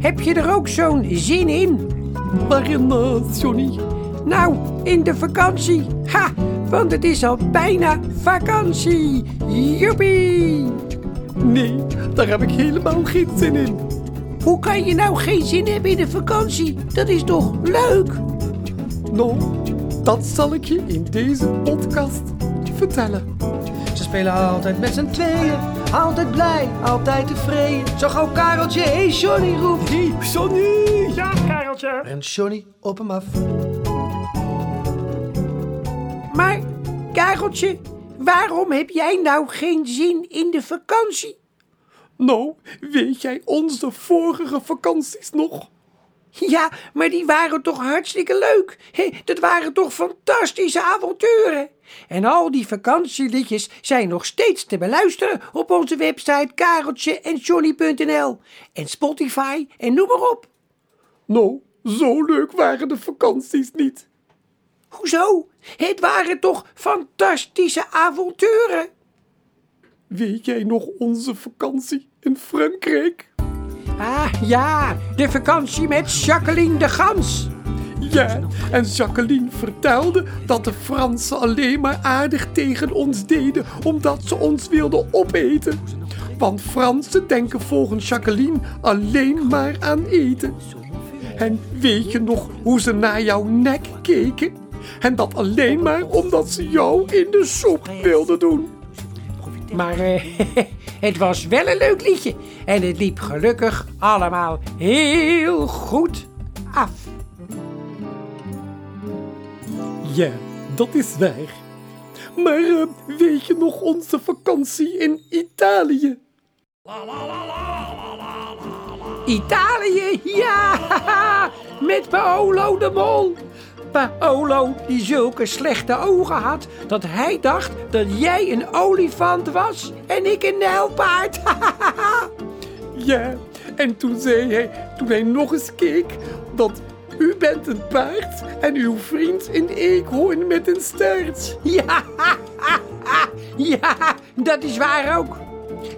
Heb je er ook zo'n zin in? Waarin, uh, Johnny? Nou, in de vakantie. Ha, want het is al bijna vakantie. Joepie! Nee, daar heb ik helemaal geen zin in. Hoe kan je nou geen zin hebben in de vakantie? Dat is toch leuk? Nou, dat zal ik je in deze podcast vertellen. Spelen altijd met z'n tweeën, altijd blij, altijd tevreden. Zo gauw Kareltje, hé hey Johnny roept hij. Johnny! Ja, Kareltje. En Johnny op hem af. Maar, Kareltje, waarom heb jij nou geen zin in de vakantie? Nou, weet jij onze vorige vakanties nog? Ja, maar die waren toch hartstikke leuk. Hé, dat waren toch fantastische avonturen. En al die vakantieliedjes zijn nog steeds te beluisteren op onze website kareltje en johnny.nl en Spotify en noem maar op. Nou, zo leuk waren de vakanties niet. Hoezo? Het waren toch fantastische avonturen? Weet jij nog onze vakantie in Frankrijk? Ah ja, de vakantie met Jacqueline de Gans. Ja, en Jacqueline vertelde dat de Fransen alleen maar aardig tegen ons deden omdat ze ons wilden opeten. Want Fransen denken volgens Jacqueline alleen maar aan eten. En weet je nog hoe ze naar jouw nek keken? En dat alleen maar omdat ze jou in de soep wilden doen. Maar eh, het was wel een leuk liedje. En het liep gelukkig allemaal heel goed af. Ja, dat is waar. Maar eh, weet je nog onze vakantie in Italië? Italië, ja! Met Paolo de Mol. Paolo die zulke slechte ogen had dat hij dacht dat jij een olifant was en ik een nijlpaard. Ja, en toen zei hij, toen hij nog eens keek, dat u bent een paard en uw vriend een eekhoorn met een staart. ja, ja, dat is waar ook.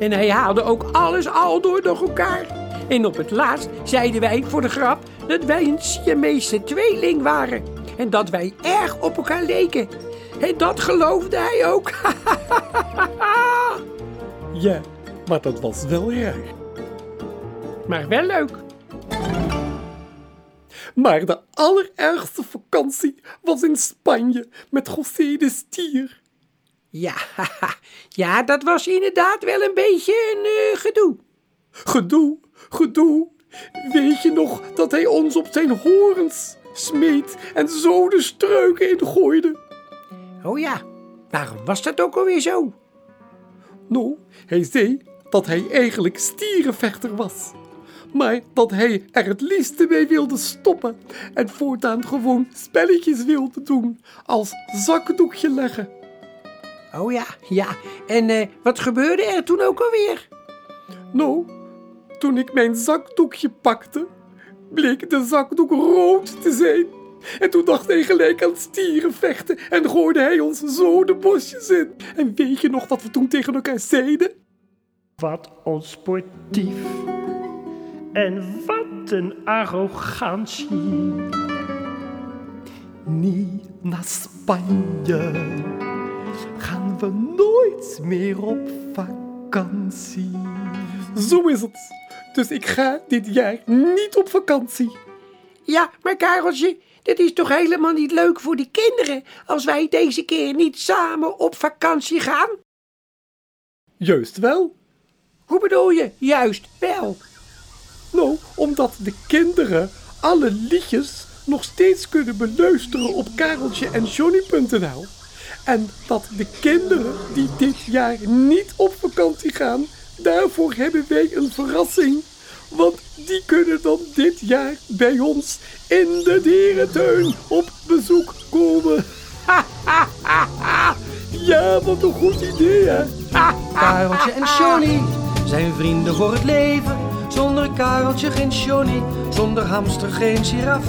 En hij haalde ook alles al door door elkaar. En op het laatst zeiden wij voor de grap dat wij een Siamese tweeling waren. En dat wij erg op elkaar leken. En dat geloofde hij ook. Ja, maar dat was wel raar. maar wel leuk. Maar de allerergste vakantie was in Spanje met José de Stier. Ja, ja, dat was inderdaad wel een beetje een eh, gedoe. Gedoe, gedoe. Weet je nog dat hij ons op zijn horens smeet en zo de streuken ingooide? Oh ja, waarom was dat ook alweer zo? Nou, hij zei dat hij eigenlijk stierenvechter was. Maar dat hij er het liefste mee wilde stoppen en voortaan gewoon spelletjes wilde doen, als zakdoekje leggen. Oh ja, ja. En eh, wat gebeurde er toen ook alweer? Nou, toen ik mijn zakdoekje pakte, bleek de zakdoek rood te zijn. En toen dacht hij gelijk aan stierenvechten en gooide hij ons zo de bosjes in. En weet je nog wat we toen tegen elkaar zeiden? Wat onsportief. En wat een arrogantie. Niet naar Spanje gaan we nooit meer op vakantie. Zo is het. Dus ik ga dit jaar niet op vakantie. Ja, maar Kareltje, dit is toch helemaal niet leuk voor die kinderen als wij deze keer niet samen op vakantie gaan? Juist wel. Hoe bedoel je? Juist wel. Nou, omdat de kinderen alle liedjes nog steeds kunnen beluisteren op kareltje en johnny.nl. En dat de kinderen die dit jaar niet op vakantie gaan, daarvoor hebben wij een verrassing. Want die kunnen dan dit jaar bij ons in de dierentuin op bezoek komen. ja, wat een goed idee, hè? Kareltje en Johnny zijn vrienden voor het leven. Zonder Kareltje geen Johnny, zonder hamster geen giraf.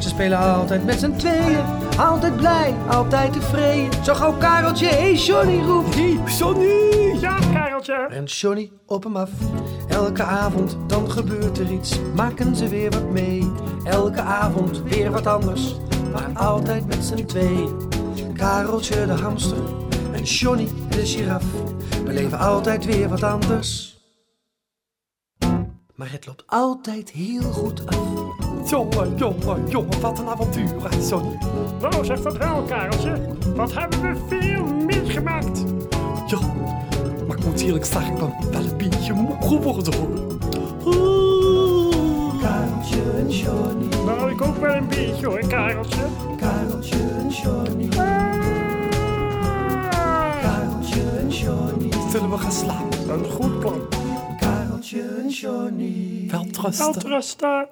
Ze spelen altijd met z'n tweeën, altijd blij, altijd tevreden. Zo gauw Kareltje, hé hey Johnny roept hij. Johnny! Rent Johnny op hem af. Elke avond dan gebeurt er iets, maken ze weer wat mee. Elke avond weer wat anders, maar altijd met z'n tweeën. Kareltje de hamster en Johnny de giraf beleven altijd weer wat anders. Maar het loopt altijd heel goed af. Jongen, jongen, jongen, wat een avontuur, hè, Sonny. Nou, zeg dat wel, Kareltje. Wat hebben we veel meegemaakt. Ja, eerlijk zeggen, ik ben wel een beetje moe geworden, hoor. Kareltje en Johnny, Nou, ik ook wel een beetje hoor, Kareltje. Kareltje en Johnny, Kareltje en Johnny, Zullen we gaan slapen? Een goed plan. Kareltje en Johnny. Wel trusten. Welterusten.